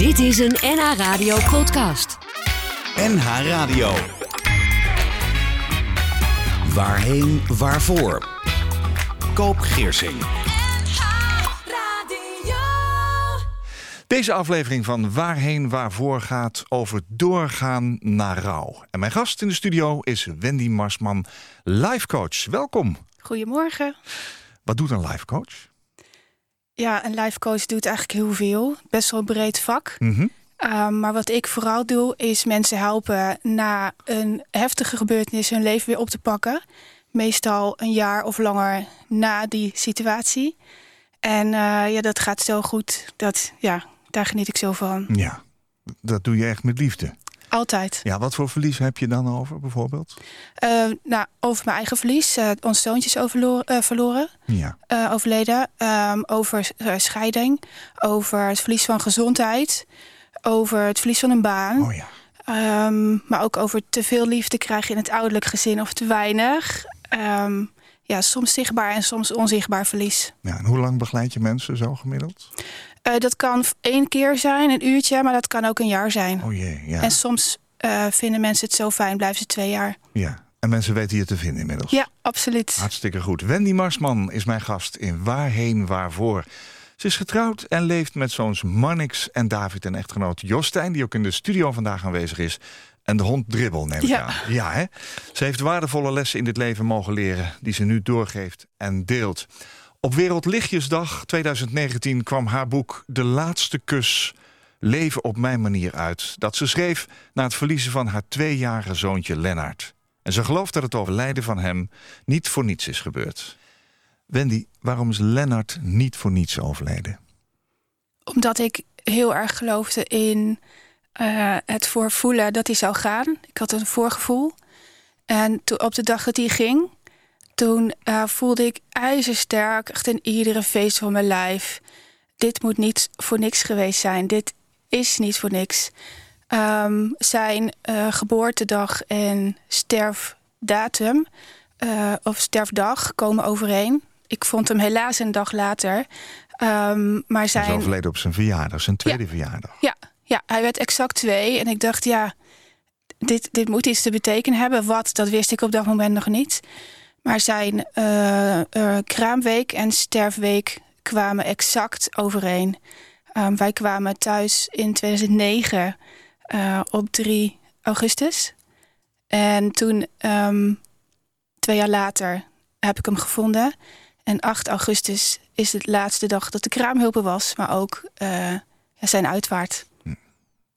Dit is een NH Radio podcast. NH Radio. Waarheen, waarvoor? Koop Geersing. Deze aflevering van Waarheen Waarvoor gaat over doorgaan naar rouw. En mijn gast in de studio is Wendy Marsman, life coach. Welkom. Goedemorgen. Wat doet een life coach? Ja, een life coach doet eigenlijk heel veel. Best wel een breed vak. Mhm. Um, maar wat ik vooral doe, is mensen helpen na een heftige gebeurtenis hun leven weer op te pakken. Meestal een jaar of langer na die situatie. En uh, ja, dat gaat zo goed. Dat, ja, daar geniet ik zo van. Ja, dat doe je echt met liefde. Altijd. Ja, wat voor verlies heb je dan over bijvoorbeeld? Uh, nou, over mijn eigen verlies. Uh, ons zoontje is uh, verloren. Ja. overleden. Um, over scheiding. Over het verlies van gezondheid. Over het verlies van een baan. Oh ja. Um, maar ook over te veel liefde krijgen in het ouderlijk gezin of te weinig. Um, ja, soms zichtbaar en soms onzichtbaar verlies. Ja, en hoe lang begeleid je mensen zo gemiddeld? Uh, dat kan één keer zijn, een uurtje, maar dat kan ook een jaar zijn. Oh jee, ja. En soms uh, vinden mensen het zo fijn, blijven ze twee jaar. Ja, en mensen weten je te vinden inmiddels. Ja, absoluut. Hartstikke goed. Wendy Marsman is mijn gast in Waarheen Waarvoor. Ze is getrouwd en leeft met zoons Marnix en David en echtgenoot Jostijn... die ook in de studio vandaag aanwezig is. En de hond Dribbel, neem ik Ja. aan. Ja, hè? Ze heeft waardevolle lessen in dit leven mogen leren... die ze nu doorgeeft en deelt. Op Wereldlichtjesdag 2019 kwam haar boek De Laatste Kus... Leven op mijn manier uit. Dat ze schreef na het verliezen van haar tweejarige zoontje Lennart. En ze gelooft dat het overlijden van hem niet voor niets is gebeurd. Wendy, waarom is Lennart niet voor niets overleden? Omdat ik heel erg geloofde in uh, het voorvoelen dat hij zou gaan. Ik had een voorgevoel. En op de dag dat hij ging, toen uh, voelde ik ijzersterk, echt in iedere feest van mijn lijf. Dit moet niet voor niks geweest zijn. Dit is niet voor niks. Um, zijn uh, geboortedag en sterfdatum uh, of sterfdag komen overeen. Ik vond hem helaas een dag later. Um, maar zijn... Hij is overleden op zijn verjaardag, zijn tweede ja. verjaardag. Ja, ja, hij werd exact twee. En ik dacht, ja, dit, dit moet iets te betekenen hebben. Wat, dat wist ik op dat moment nog niet. Maar zijn uh, uh, kraamweek en sterfweek kwamen exact overeen. Um, wij kwamen thuis in 2009 uh, op 3 augustus. En toen, um, twee jaar later, heb ik hem gevonden. En 8 augustus is de laatste dag dat de kraamhulpen was. Maar ook uh, zijn uitvaart. Hm.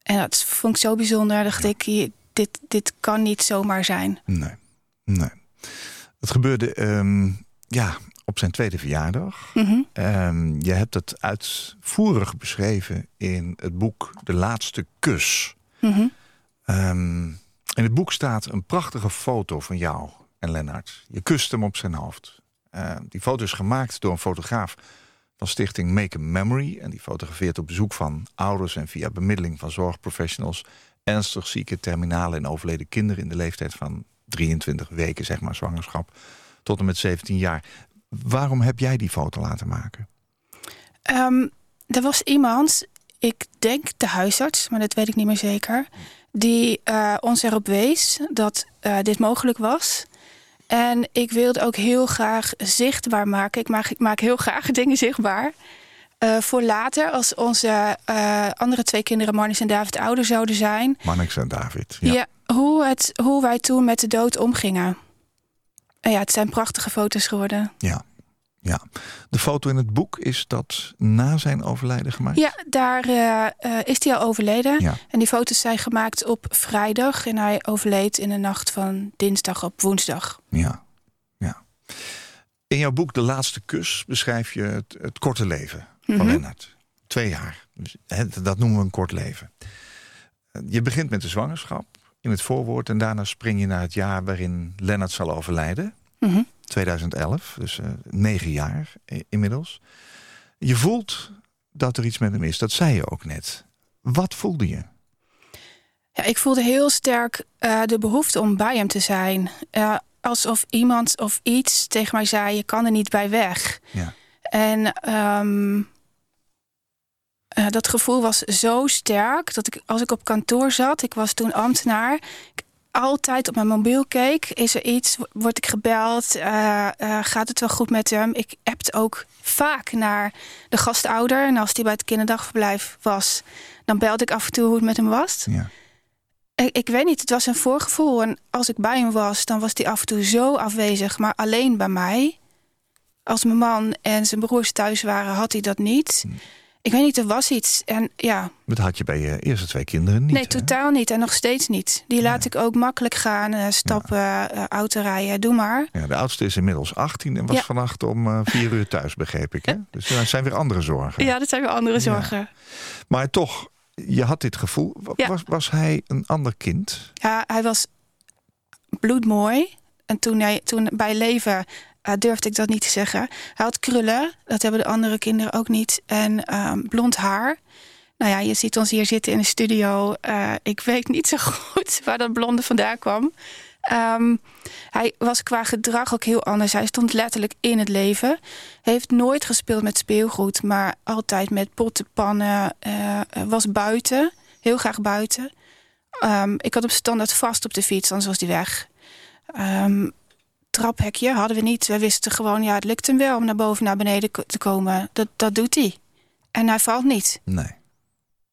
En dat vond ik zo bijzonder. dacht ja. ik, dit, dit kan niet zomaar zijn. Nee, nee. Het gebeurde um, ja, op zijn tweede verjaardag. Mhm. Mm -hmm. um, je hebt het uitvoerig beschreven in het boek De Laatste Kus. Mm -hmm. um, in het boek staat een prachtige foto van jou en Lennart. Je kust hem op zijn hoofd. Uh, die foto is gemaakt door een fotograaf van stichting Make a Memory. En die fotografeert op bezoek van ouders en via bemiddeling van zorgprofessionals... ernstig zieke, terminale en overleden kinderen in de leeftijd van 23 weken, zeg maar, zwangerschap, tot en met 17 jaar. Waarom heb jij die foto laten maken? Um, er was iemand, ik denk de huisarts, maar dat weet ik niet meer zeker, die uh, ons erop wees dat uh, dit mogelijk was. En ik wilde ook heel graag zichtbaar maken. Ik maak, ik maak heel graag dingen zichtbaar. Uh, voor later, als onze andere twee kinderen, Marnix en David, ouder zouden zijn. Marnix en David, ja. ja hoe, het, hoe wij toen met de dood omgingen. En ja, het zijn prachtige foto's geworden. Ja, ja. De foto in het boek, is dat na zijn overlijden gemaakt? Ja, daar uh, is hij al overleden. Ja. En die foto's zijn gemaakt op vrijdag. En hij overleed in de nacht van dinsdag op woensdag. Ja, ja. In jouw boek De Laatste Kus beschrijf je het, het korte leven van Mhm. mm -hmm. Lennart. Twee jaar. Dus, hè, dat noemen we een kort leven. Je begint met de zwangerschap in het voorwoord... en daarna spring je naar het jaar waarin Lennart zal overlijden. Mm -hmm. 2011, dus uh, negen jaar inmiddels. Je voelt dat er iets met hem is. Dat zei je ook net. Wat voelde je? Ja, ik voelde heel sterk uh, de behoefte om bij hem te zijn. Uh, alsof iemand of iets tegen mij zei: je kan er niet bij weg. Ja. En um, eh, dat gevoel was zo sterk dat ik, als ik op kantoor zat, ik was toen ambtenaar, ik altijd op mijn mobiel keek. Is er iets? Word ik gebeld? Eh, eh, gaat het wel goed met hem? Ik appte ook vaak naar de gastouder. En als die bij het kinderdagverblijf was, dan belde ik af en toe hoe het met hem was. Ja. Ik, ik weet niet, het was een voorgevoel. En als ik bij hem was, dan was hij af en toe zo afwezig, maar alleen bij mij. Als mijn man en zijn broers thuis waren, had hij dat niet. Ik weet niet, er was iets. En ja, Dat had je bij je eerste twee kinderen niet. nee, hè? totaal niet. En nog steeds niet. Die laat ik ook makkelijk gaan, eh, stappen, eh, auto rijden, doe maar. Ja, de oudste is inmiddels 18 en was Ja. vannacht om eh, vier uur thuis, begreep ik. Hè? Dus er zijn weer andere zorgen. Ja, dat zijn weer andere zorgen. Maar toch, je had dit gevoel. Was, was hij een ander kind? Ja, hij was bloedmooi. En toen, hij, toen bij leven eh, durfde ik dat niet te zeggen. Hij had krullen, dat hebben de andere kinderen ook niet. En ehm, blond haar. Nou ja, je ziet ons hier zitten in de studio. Eh, ik weet niet zo goed waar dat blonde vandaan kwam. Ehm, hij was qua gedrag ook heel anders. Hij stond letterlijk in het leven. Heeft nooit gespeeld met speelgoed, maar altijd met potten, pannen. eh, was buiten, heel graag buiten. Ehm, ik had op standaard vast op de fiets, anders was die weg. Traphekje hadden we niet. We wisten gewoon, ja, het lukt hem wel om naar boven, naar beneden te komen. Dat, dat doet hij. En hij valt niet. Nee.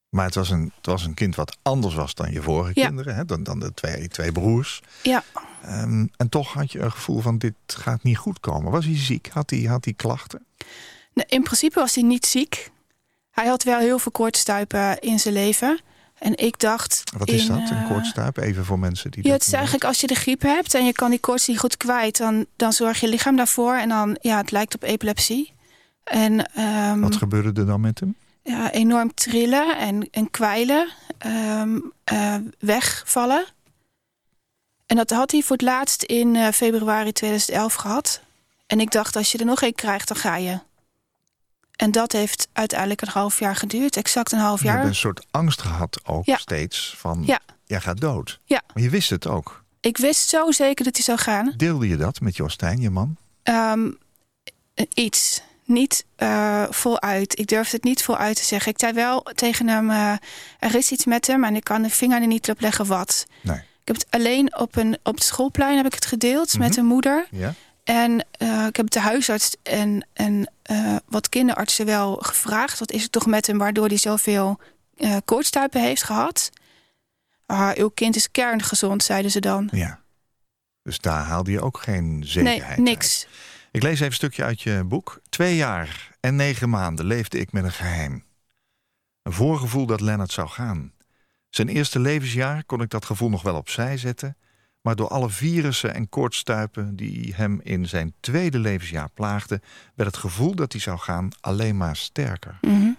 Maar het was, een, het was een kind wat anders was dan je vorige Ja. kinderen. Hè? Dan, dan de twee, twee broers. Ja, Ehm, en toch had je een gevoel van dit gaat niet goed komen. Was hij ziek? Had hij, had hij klachten? Nou, in principe was hij niet ziek. Hij had wel heel veel koortstuipen in zijn leven. En ik dacht... Wat is in, dat, een eh, koortstuip? Even voor mensen die Ja, het is eigenlijk als je de griep hebt en je kan die koorts niet goed kwijt, dan, dan zorg je lichaam daarvoor. En dan, ja, het lijkt op epilepsie. En ehm. Wat gebeurde er dan met hem? ja, enorm trillen en, en kwijlen, ehm, eh, wegvallen. En dat had hij voor het laatst in eh, februari 2011 gehad. En ik dacht, als je er nog één krijgt, dan ga je. En dat heeft uiteindelijk een half jaar geduurd. Exact een half Je hebt jaar. een soort angst gehad ook Ja. steeds van Ja. jij gaat dood. Ja. Maar je wist het ook. Ik wist zo zeker dat hij zou gaan. Deelde je dat met Jostijn, je man? Ehm, iets. Niet eh, voluit. Ik durfde het niet voluit te zeggen. Ik zei wel tegen hem, eh, er is iets met hem... en ik kan de vinger er niet op leggen wat. Nee. Ik heb het alleen op, een, op het schoolplein heb ik het gedeeld met Mhm. een moeder. Ja? En eh, ik heb de huisarts en, en eh, wat kinderartsen wel gevraagd. Wat is het toch met hem waardoor hij zoveel eh koortstuipen heeft gehad? Ah, uw kind is kerngezond, zeiden ze dan. Ja. Dus daar haalde je ook geen zekerheid Nee, uit. niks. Ik lees even een stukje uit je boek. Twee jaar en negen maanden leefde ik met een geheim. Een voorgevoel dat Lennart zou gaan. Zijn eerste levensjaar kon ik dat gevoel nog wel opzij zetten... maar door alle virussen en koortstuipen die hem in zijn tweede levensjaar plaagden... werd het gevoel dat hij zou gaan alleen maar sterker. Mhm.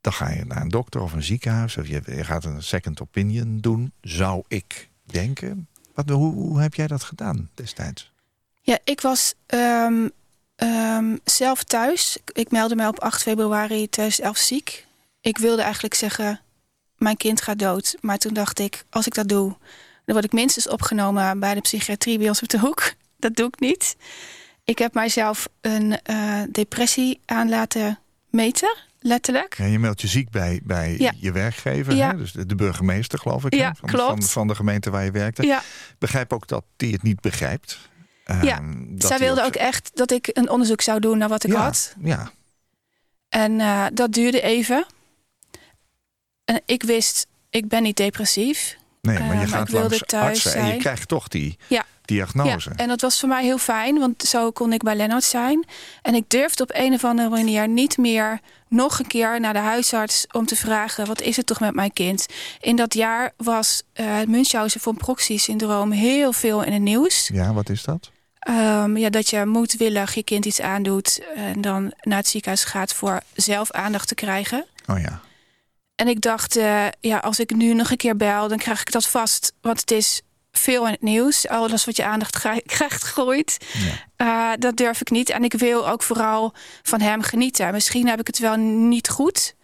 Dan ga je naar een dokter of een ziekenhuis... of je, je gaat een second opinion doen, zou ik denken. Wat, hoe, hoe heb jij dat gedaan destijds? Ja, ik was ehm, ehm, zelf thuis. Ik- meldde me op 8 februari 2011 ziek. Ik wilde eigenlijk zeggen, mijn kind gaat dood. Maar toen dacht ik, als ik dat doe... dan word ik minstens opgenomen bij de psychiatrie bij ons op de hoek. Dat doe ik niet. Ik heb mijzelf een eh, depressie aan laten meten, letterlijk. Ja, je meldt je ziek bij, bij Ja. je werkgever, Ja. hè? dus de, burgemeester, geloof ik? Ja, van, klopt. Van, van de gemeente waar je werkte. Ja, Begrijp ook dat die het niet begrijpt. Ehm, Ja, zij wilde ook echt dat ik een onderzoek zou doen naar wat ik had. Ja, En eh, dat duurde even. En ik wist, ik ben niet depressief. Nee, maar Eh, je gaat langs thuis artsen en je zijn. krijgt toch die Ja. diagnose. Ja, en dat was voor mij heel fijn, want zo kon ik bij Lennart zijn. En ik durfde op een of andere manier niet meer nog een keer naar de huisarts om te vragen: wat is het toch met mijn kind? In dat jaar was eh, het Munchausen von Proxy-syndroom heel veel in het nieuws. Ja, wat is dat? Ehm, ja, dat je moedwillig je kind iets aandoet en dan naar het ziekenhuis gaat voor zelf aandacht te krijgen. Oh ja. En ik dacht, eh, ja, als ik nu nog een keer bel, dan krijg ik dat vast. Want het is veel in het nieuws. Alles wat je aandacht krijgt groeit. ja. Eh, dat durf ik niet. En ik wil ook vooral van hem genieten. Misschien heb ik het wel niet goed.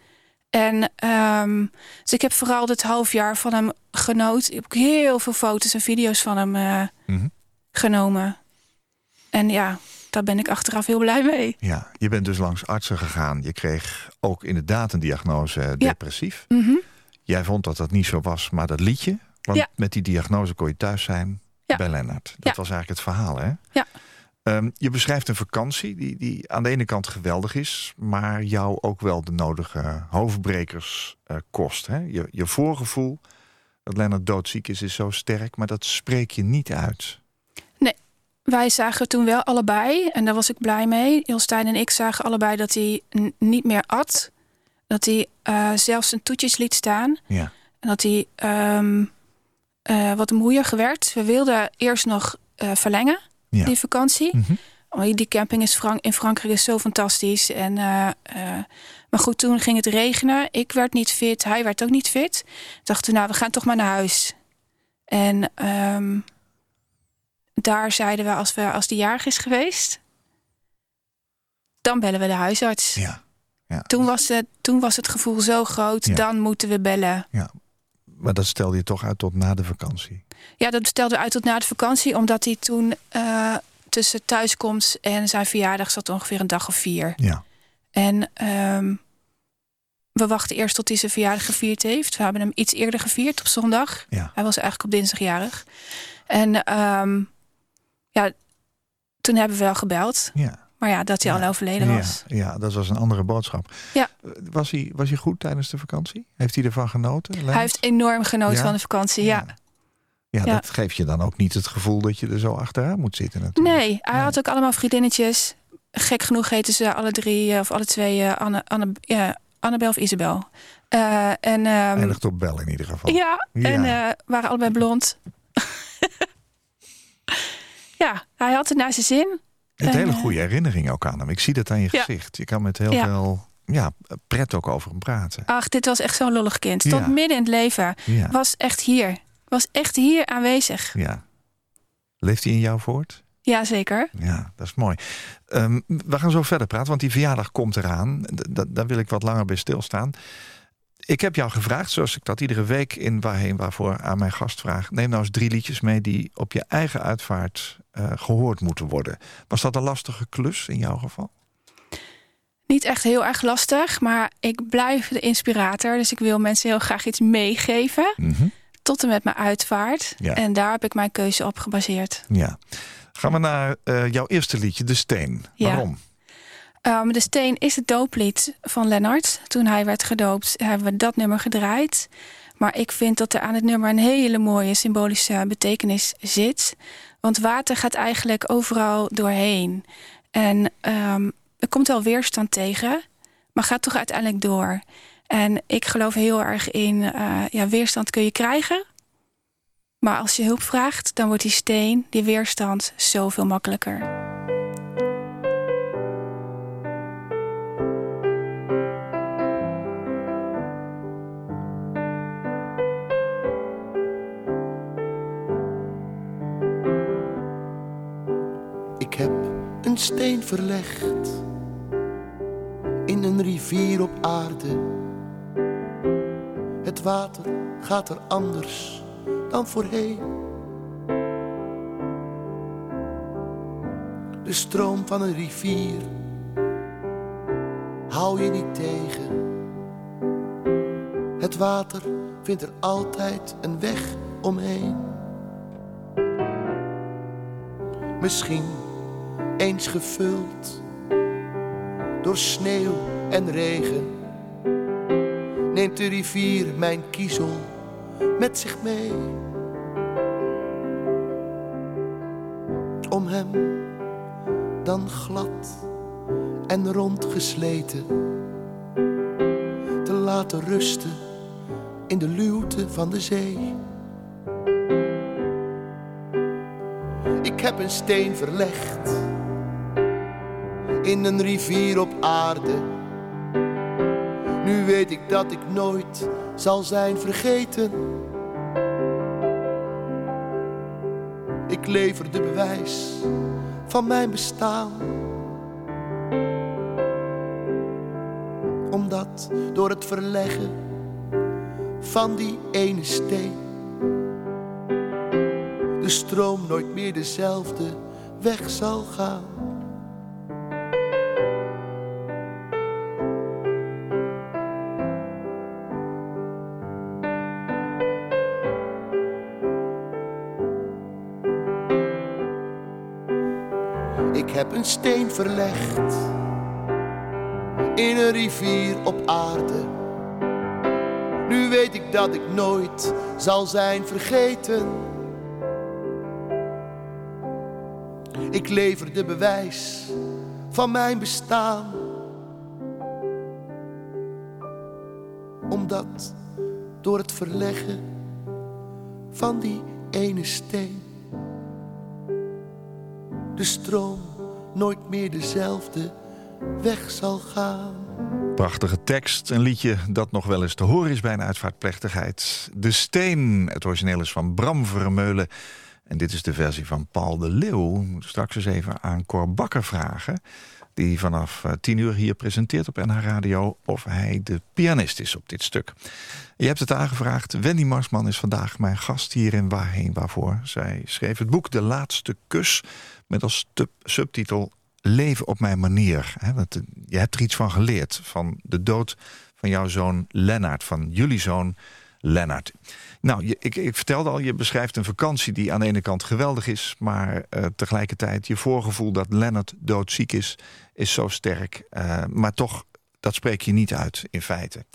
En ehm, dus ik heb vooral dit half jaar van hem genoten. Ik heb ook heel veel foto's en video's van hem eh, Mhm. genomen. En ja, daar ben ik achteraf heel blij mee. Ja, je bent dus langs artsen gegaan. Je kreeg ook inderdaad een diagnose depressief. Mhm. Jij vond dat dat niet zo was, maar dat liet je. Want Ja. met die diagnose kon je thuis zijn Ja. bij Lennart. Dat was eigenlijk het verhaal, hè? Ja. Ehm, je beschrijft een vakantie die, die aan de ene kant geweldig is... maar jou ook wel de nodige hoofdbrekers eh, kost. Hè? Je, je voorgevoel dat Lennart doodziek is, is zo sterk... maar dat spreek je niet uit. Wij zagen toen wel allebei, en daar was ik blij mee. Ilstein en ik zagen allebei dat hij niet meer at. Dat hij eh, zelfs zijn toetjes liet staan. Ja. En dat hij ehm, eh, wat moeier werd. We wilden eerst nog eh, verlengen, Ja. die vakantie. Want die camping is Frank in Frankrijk is zo fantastisch. En, maar goed, toen ging het regenen. Ik werd niet fit, hij werd ook niet fit. Dachten we, nou, we gaan toch maar naar huis. En ehm, daar zeiden we als, we, als die jarig is geweest... dan bellen we de huisarts. Ja. Ja. Toen, was het, toen was het gevoel zo groot, Ja. dan moeten we bellen. Maar dat stelde je toch uit tot na de vakantie. Ja, dat stelde uit tot na de vakantie, omdat hij toen eh, tussen thuiskomst en zijn verjaardag zat ongeveer een dag of vier. Ja. En ehm, we wachten eerst tot hij zijn verjaardag gevierd heeft. We hebben hem iets eerder gevierd op zondag. Ja. Hij was eigenlijk op dinsdag jarig. En ehm, ja, toen hebben we wel gebeld. Ja. Maar ja, dat hij Ja. al overleden Ja, was. ja, dat was een andere boodschap. Ja. Eh, Was hij, was hij goed tijdens de vakantie? Heeft hij ervan genoten? Hij heeft enorm genoten Ja? van de vakantie, ja. Ja, Ja. dat geeft je dan ook niet het gevoel dat je er zo achteraan moet zitten natuurlijk. Nee, hij had ook allemaal vriendinnetjes. Gek genoeg heten ze alle drie, eh, of alle twee, eh, Anne, Anne, ja, Annabel of Isabel. Eh, en, ehm, Eindigt op bel in ieder geval. ja, Ja. en eh, waren allebei blond. ja, hij had het naar zijn zin. Je hebt hele eh, goede herinneringen ook aan hem. Ik zie dat aan je Ja. gezicht. Je kan met heel Ja. veel ja, pret ook over hem praten. Ach, dit was echt zo'n lollig kind. Tot midden in het leven. Was echt hier. Was echt hier aanwezig. ja. Leeft hij in jou voort? Jazeker. Ja, dat is mooi. Ehm, we gaan zo verder praten, want die verjaardag komt eraan. D- daar wil ik wat langer bij stilstaan. Ik heb jou gevraagd, zoals ik dat iedere week in Waarheen Waarvoor aan mijn gast vraag. Neem nou eens drie liedjes mee die op je eigen uitvaart eh, gehoord moeten worden. Was dat een lastige klus in jouw geval? Niet echt heel erg lastig, maar ik blijf de inspirator. Dus ik wil mensen heel graag iets meegeven. Mhm. Tot en met mijn uitvaart. Ja. En daar heb ik mijn keuze op gebaseerd. Ja. Gaan we naar eh, jouw eerste liedje, De Steen. Ja. Waarom? Um, de Steen is het dooplied van Lennart. Toen hij werd gedoopt hebben we dat nummer gedraaid. Maar ik vind dat er aan het nummer een hele mooie symbolische betekenis zit. Want water gaat eigenlijk overal doorheen. En um, er komt wel weerstand tegen, maar gaat toch uiteindelijk door. En ik geloof heel erg in uh, ja, weerstand kun je krijgen. Maar als je hulp vraagt, dan wordt die steen, die weerstand, zoveel makkelijker. Een steen verlegd in een rivier op aarde. Het water gaat er anders dan voorheen. De stroom van een rivier hou je niet tegen. Het water vindt er altijd een weg omheen. Misschien eens gevuld door sneeuw en regen, neemt de rivier mijn kiezel met zich mee. Om hem dan glad en rond gesleten te laten rusten in de luwte van de zee. Ik heb een steen verlegd in een rivier op aarde. Nu weet ik dat ik nooit zal zijn vergeten. Ik lever de bewijs van mijn bestaan. Omdat door het verleggen van die ene steen de stroom nooit meer dezelfde weg zal gaan. Verlegd in een rivier op aarde. Nu weet ik dat ik nooit zal zijn vergeten. Ik lever de bewijs van mijn bestaan. Omdat door het verleggen van die ene steen de stroom nooit meer dezelfde weg zal gaan. Prachtige tekst, een liedje dat nog wel eens te horen is bij een uitvaartplechtigheid. De Steen, het origineel is van Bram Vermeulen. En dit is de versie van Paul de Leeuw. Moeten straks eens even aan Cor Bakker vragen... die vanaf eh, tien uur hier presenteert op NH Radio... of hij de pianist is op dit stuk. Je hebt het aangevraagd. Wendy Marsman is vandaag mijn gast hier in Waarheen Waarvoor. Zij schreef het boek De Laatste Kus... met als subtitel Leven op mijn manier. Je hebt er iets van geleerd. Van de dood van jouw zoon Lennart. Van jullie zoon Lennart. Nou, je, ik, ik, vertelde al, je beschrijft een vakantie die aan de ene kant geweldig is... maar uh, tegelijkertijd je voorgevoel dat Lennart doodziek is, is zo sterk. Uh, maar toch, dat spreek je niet uit in feite.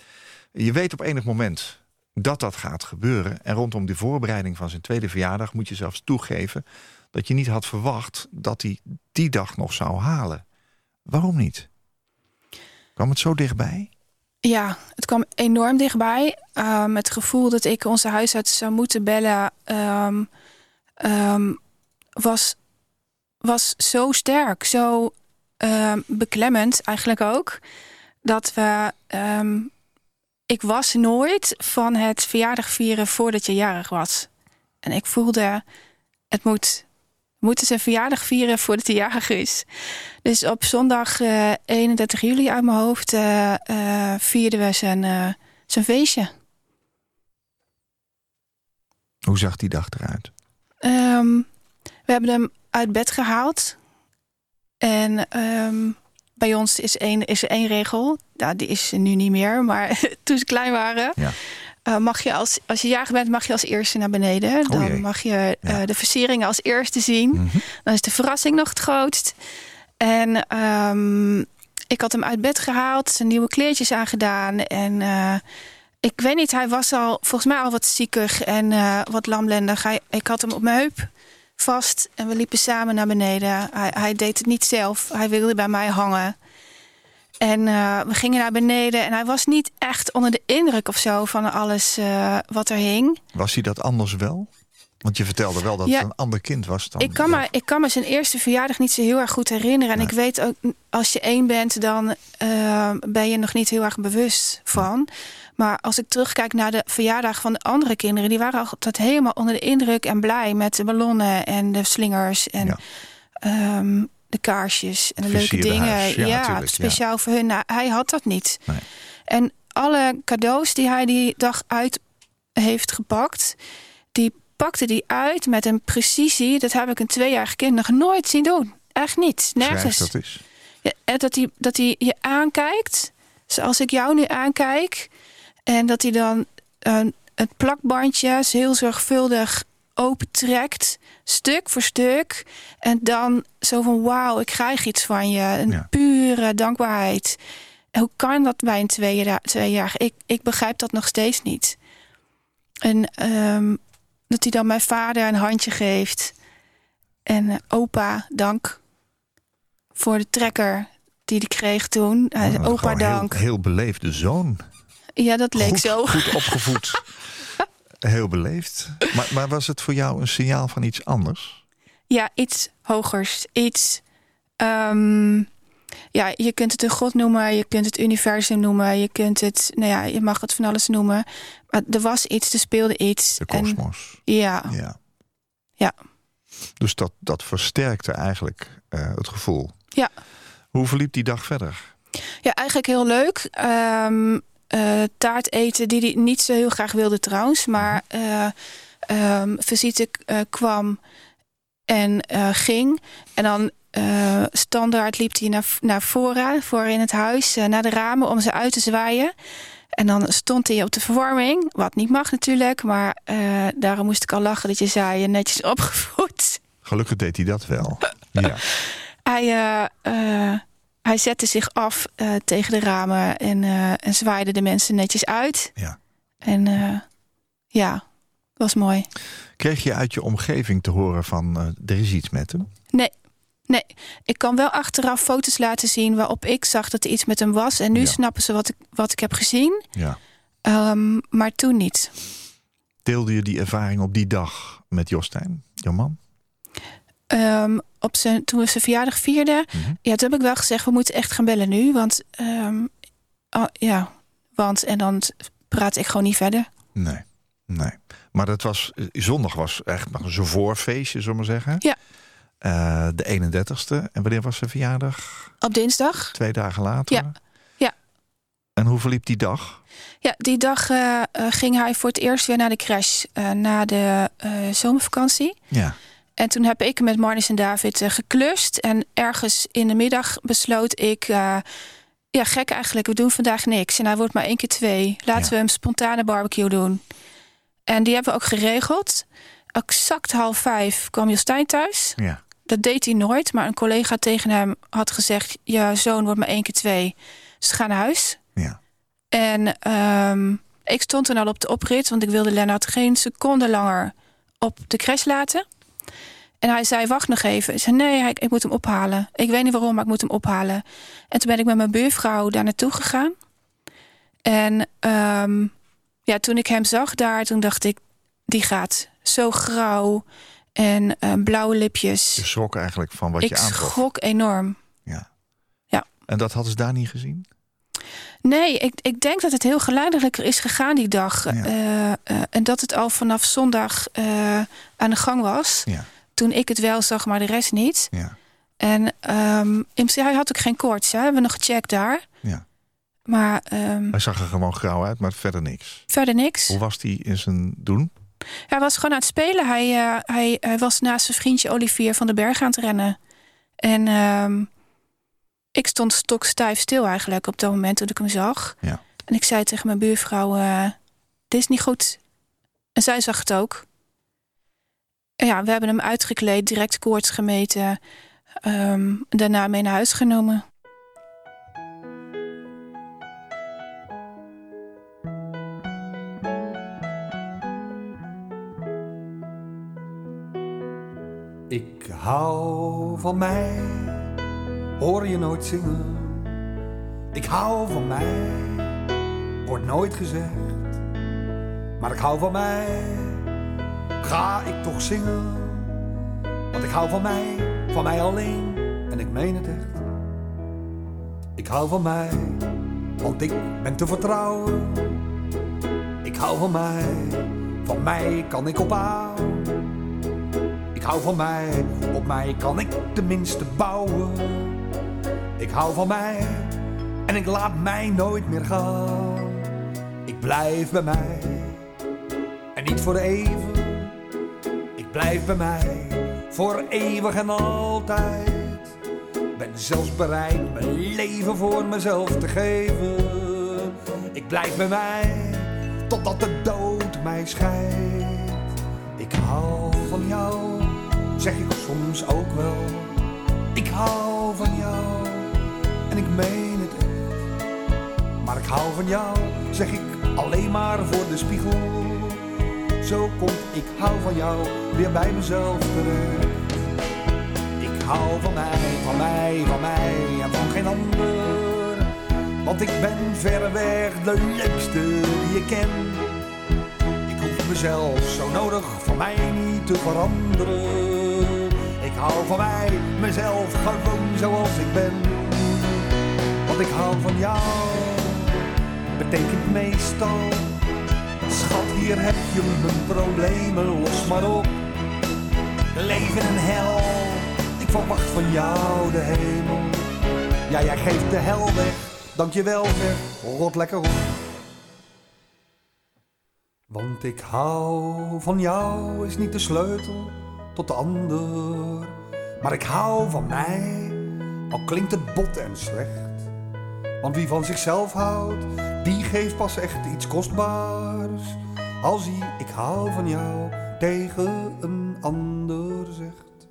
Je weet op enig moment dat dat gaat gebeuren. En rondom de voorbereiding van zijn tweede verjaardag... moet je zelfs toegeven dat je niet had verwacht... dat hij die dag nog zou halen. Waarom niet? Kwam het zo dichtbij? Ja, het kwam enorm dichtbij. Um, het gevoel dat ik onze huisarts zou moeten bellen... Um, um, was, was zo sterk, zo beklemmend eigenlijk ook... dat we... ik was nooit van het verjaardag vieren voordat je jarig was. En ik voelde, het moet moeten zijn verjaardag vieren voordat hij jarig is. Dus op zondag uh, 31 juli uit mijn hoofd uh, uh, vierden we zijn, zijn feestje. Hoe zag die dag eruit? Um, we hebben hem uit bed gehaald. En um, bij ons is, één, is er één regel. Nou, die is nu niet meer, maar toen ze klein waren... Ja. Uh, mag je als, als je jager bent, mag je als eerste naar beneden. Oh dan mag je uh, de versieringen als eerste zien. Mm -hmm. Dan is de verrassing nog het grootst. En um, ik had hem uit bed gehaald, zijn nieuwe kleertjes aangedaan. En uh, ik weet niet, hij was al volgens mij al wat ziekig en wat lamlendig. Hij, ik had hem op mijn heup vast en we liepen samen naar beneden. Hij, hij deed het niet zelf, hij wilde bij mij hangen. En uh, we gingen naar beneden en hij was niet echt onder de indruk of zo van alles uh, wat er hing. Was hij dat anders wel? Want je vertelde wel dat ja, het een ander kind was dan. Ik kan, me, ik kan me zijn eerste verjaardag niet zo heel erg goed herinneren. En ik weet ook, als je één bent, dan uh, ben je nog niet heel erg bewust van. Maar als ik terugkijk naar de verjaardag van de andere kinderen... die waren altijd helemaal onder de indruk en blij met de ballonnen en de slingers. En ja. um, de kaarsjes en de leuke dingen. Ja, speciaal voor hun. Nou, hij had dat niet. Nee. En alle cadeaus die hij die dag uit heeft gepakt, die pakte die uit met een precisie. Dat heb ik een tweejarig kind nog nooit zien doen. Echt niet. Nergens. dat is. Ja, dat, hij, dat hij je aankijkt, zoals ik jou nu aankijk. En dat hij dan uh, het plakbandje heel zorgvuldig opentrekt, stuk voor stuk. En dan zo van, wauw, ik krijg iets van je. Een pure dankbaarheid. hoe kan dat bij een twee jaar? Ik, ik begrijp dat nog steeds niet. En um, dat hij dan mijn vader een handje geeft. En uh, opa, dank voor de trekker die hij kreeg toen. Opa, dank. Heel, heel beleefde zoon. Ja, dat leek goed, zo. Goed opgevoed. Heel beleefd. Maar, maar was het voor jou een signaal van iets anders? Ja, iets hogers. Iets. Um, ja, je kunt het een god noemen, je kunt het universum noemen, je kunt het, nou ja, je mag het van alles noemen. Maar er was iets, er speelde iets. De kosmos. Ja. ja. Ja. Dus dat, dat versterkte eigenlijk uh, het gevoel. Ja. Hoe verliep die dag verder? Ja, eigenlijk heel leuk. Um, uh, taart eten die hij niet zo heel graag wilde trouwens. Maar uh, um, visite uh, kwam en ging. En dan standaard liep hij naar, naar voren, voor in het huis, naar de ramen om ze uit te zwaaien. En dan stond hij op de verwarming, wat niet mag natuurlijk. Maar daarom moest ik al lachen dat je zei, netjes opgevoed. Gelukkig deed hij dat wel. ja. Hij, eh, eh, hij zette zich af eh, tegen de ramen en, eh, en zwaaide de mensen netjes uit. Ja. En eh, ja, was mooi. Kreeg je uit je omgeving te horen van er is iets met hem? Nee, nee. Ik kan wel achteraf foto's laten zien waarop ik zag dat er iets met hem was. En nu Ja. snappen ze wat ik, wat ik heb gezien. Ja. Ehm, maar toen niet. Deelde je die ervaring op die dag met Jostijn, jouw man? Ehm, op zijn, toen we zijn verjaardag vierden, Mhm. ja, toen heb ik wel gezegd, we moeten echt gaan bellen nu. Want ehm, oh, ja, want en dan praat ik gewoon niet verder. Nee, nee. Maar dat was, eh, zondag was echt nog een voorfeestje, zullen we maar zeggen. Ja. Eh, de 31ste. En wanneer was zijn verjaardag? Op dinsdag. Twee dagen later? Ja. Ja. En hoe verliep die dag? Ja, die dag eh, ging hij voor het eerst weer naar de crash na de zomervakantie. Ja. En toen heb ik met Marnus en David eh, geklust. En ergens in de middag besloot ik... eh, ja, gek eigenlijk, we doen vandaag niks. En hij wordt maar één keer twee. Laten Ja. we een spontane barbecue doen. En die hebben we ook geregeld. Exact half vijf kwam Jostijn thuis. Ja. Dat deed hij nooit. Maar een collega tegen hem had gezegd... je zoon wordt maar één keer twee. Dus ga naar huis. Ja. En ehm, ik stond toen al op de oprit, want ik wilde Lennart geen seconde langer op de crash laten. En hij zei, wacht nog even. Ik zei, nee, hij- ik moet hem ophalen. Ik weet niet waarom, maar ik moet hem ophalen. En toen ben ik met mijn buurvrouw daar naartoe gegaan. En ehm, ja, toen ik hem zag daar, toen dacht ik, die gaat zo grauw en eh, blauwe lipjes. Je schrok eigenlijk van wat ik je aantrof. schrok enorm. Ja. Ja. En dat hadden ze daar niet gezien? Nee, ik, ik denk dat het heel geleidelijker is gegaan die dag. Ja. Eh, eh, en dat het al vanaf zondag eh, aan de gang was. Ja. Toen ik het wel zag, maar de rest niet. Ja. En principe, hij had ook geen koorts. Hè? We hebben nog gecheckt daar. ja. Maar ehm, Hij zag er gewoon grauw uit, maar verder niks. verder niks. Hoe was hij in zijn doen? Hij was gewoon aan het spelen. Hij, hij, hij was naast zijn vriendje Olivier van den Berg aan het rennen. En ehm, ik stond stokstijf stil eigenlijk op dat moment toen ik hem zag. Ja. En ik zei tegen mijn buurvrouw, eh, dit is niet goed. En zij zag het ook. En ja, we hebben hem uitgekleed, direct koorts gemeten. ehm, daarna mee naar huis genomen. Ik hou van mij, hoor je nooit zingen. Ik hou van mij, wordt nooit gezegd. Maar ik hou van mij, ga ik toch zingen. Want ik hou van mij, van mij alleen, en ik meen het echt. Ik hou van mij, want ik ben te vertrouwen. Ik hou van mij, van mij kan ik op aan. Ik hou van mij, op mij kan ik tenminste bouwen. Ik hou van mij en ik laat mij nooit meer gaan. Ik blijf bij mij en niet voor even. Ik blijf bij mij voor eeuwig en altijd. Ben zelfs bereid mijn leven voor mezelf te geven. Ik blijf bij mij totdat de dood mij scheidt. Ik hou van jou, zeg ik soms ook wel. Ik hou van jou meen het echt. Maar ik hou van jou, zeg ik alleen maar voor de spiegel. Zo komt ik hou van jou weer bij mezelf terecht. Ik hou van mij, van mij, van mij en van geen ander. Want ik ben verreweg de leukste die je kent. Ik hoef mezelf zo nodig voor mij niet te veranderen. Ik hou van mij, mezelf gewoon zoals ik ben. Betekent meestal. Schat, hier heb je mijn problemen, los maar op. Leven en hel, ik verwacht van jou de hemel. Ja, jij geeft de hel weg, dankjewel zeg, rot lekker op. Want ik hou van jou is niet de sleutel tot de ander. Maar ik hou van mij, al klinkt het bot en slecht. Want wie van zichzelf houdt, die geeft pas echt iets kostbaars. Als hij ik hou van jou tegen een ander zegt.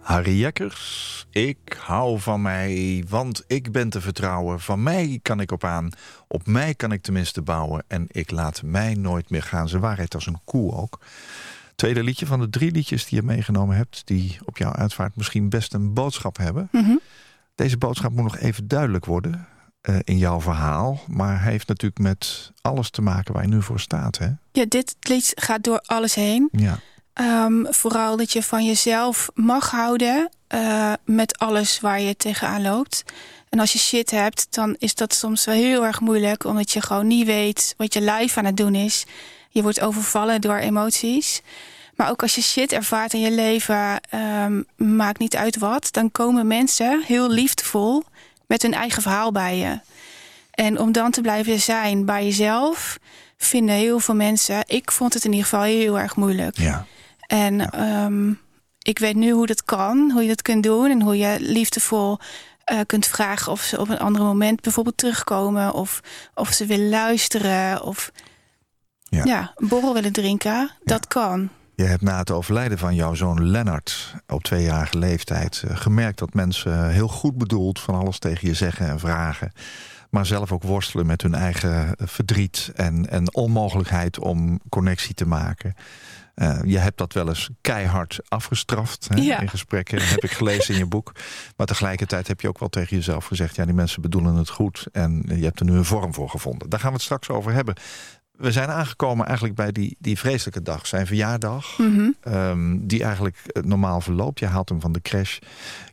Harry Jekkers, ik hou van mij, want ik ben te vertrouwen. Van mij kan ik op aan, op mij kan ik tenminste bouwen... en ik laat mij nooit meer gaan. Zijn waarheid als een koe ook. Tweede liedje van de drie liedjes die je meegenomen hebt... die op jouw uitvaart misschien best een boodschap hebben. Mhm. Deze boodschap moet nog even duidelijk worden eh, in jouw verhaal. Maar hij heeft natuurlijk met alles te maken waar je nu voor staat. Hè? Ja, dit lied gaat door alles heen. Ja. Ehm, vooral dat je van jezelf mag houden eh, met alles waar je tegenaan loopt. En als je shit hebt, dan is dat soms wel heel erg moeilijk... omdat je gewoon niet weet wat je lijf aan het doen is. Je wordt overvallen door emoties. Maar ook als je shit ervaart in je leven, ehm, maakt niet uit wat... dan komen mensen heel liefdevol met hun eigen verhaal bij je. En om dan te blijven zijn bij jezelf... vinden heel veel mensen... ik vond het in ieder geval heel erg moeilijk. ja. En ehm, ik weet nu hoe dat kan, hoe je dat kunt doen... en hoe je liefdevol eh, kunt vragen of ze op een ander moment bijvoorbeeld terugkomen... of, of ze willen luisteren of Ja. ja. een borrel willen drinken. Dat kan. Je hebt na het overlijden van jouw zoon Lennart op tweejarige leeftijd eh, gemerkt dat mensen heel goed bedoeld van alles tegen je zeggen en vragen. Maar zelf ook worstelen met hun eigen verdriet en, en onmogelijkheid om connectie te maken. Eh, je hebt dat wel eens keihard afgestraft hè, Ja. in gesprekken. Dat heb ik gelezen in je boek. Maar tegelijkertijd heb je ook wel tegen jezelf gezegd... ja, die mensen bedoelen het goed en je hebt er nu een vorm voor gevonden. Daar gaan we het straks over hebben. We zijn aangekomen eigenlijk bij die, die vreselijke dag. Zijn verjaardag, Mhm. ehm, die eigenlijk normaal verloopt. Je haalt hem van de crash.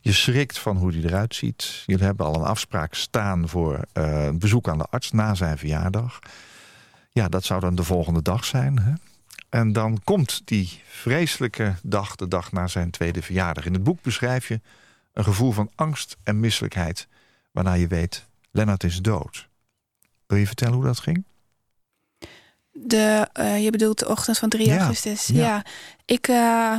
Je schrikt van hoe hij eruit ziet. Jullie hebben al een afspraak staan voor eh, een bezoek aan de arts na zijn verjaardag. Ja, dat zou dan de volgende dag zijn. Hè? En dan komt die vreselijke dag, de dag na zijn tweede verjaardag. In het boek beschrijf je een gevoel van angst en misselijkheid... waarna je weet, Lennart is dood. Wil je vertellen hoe dat ging? De, eh, je bedoelt de ochtend van 3 Ja, augustus. ja. Ja, ik, eh,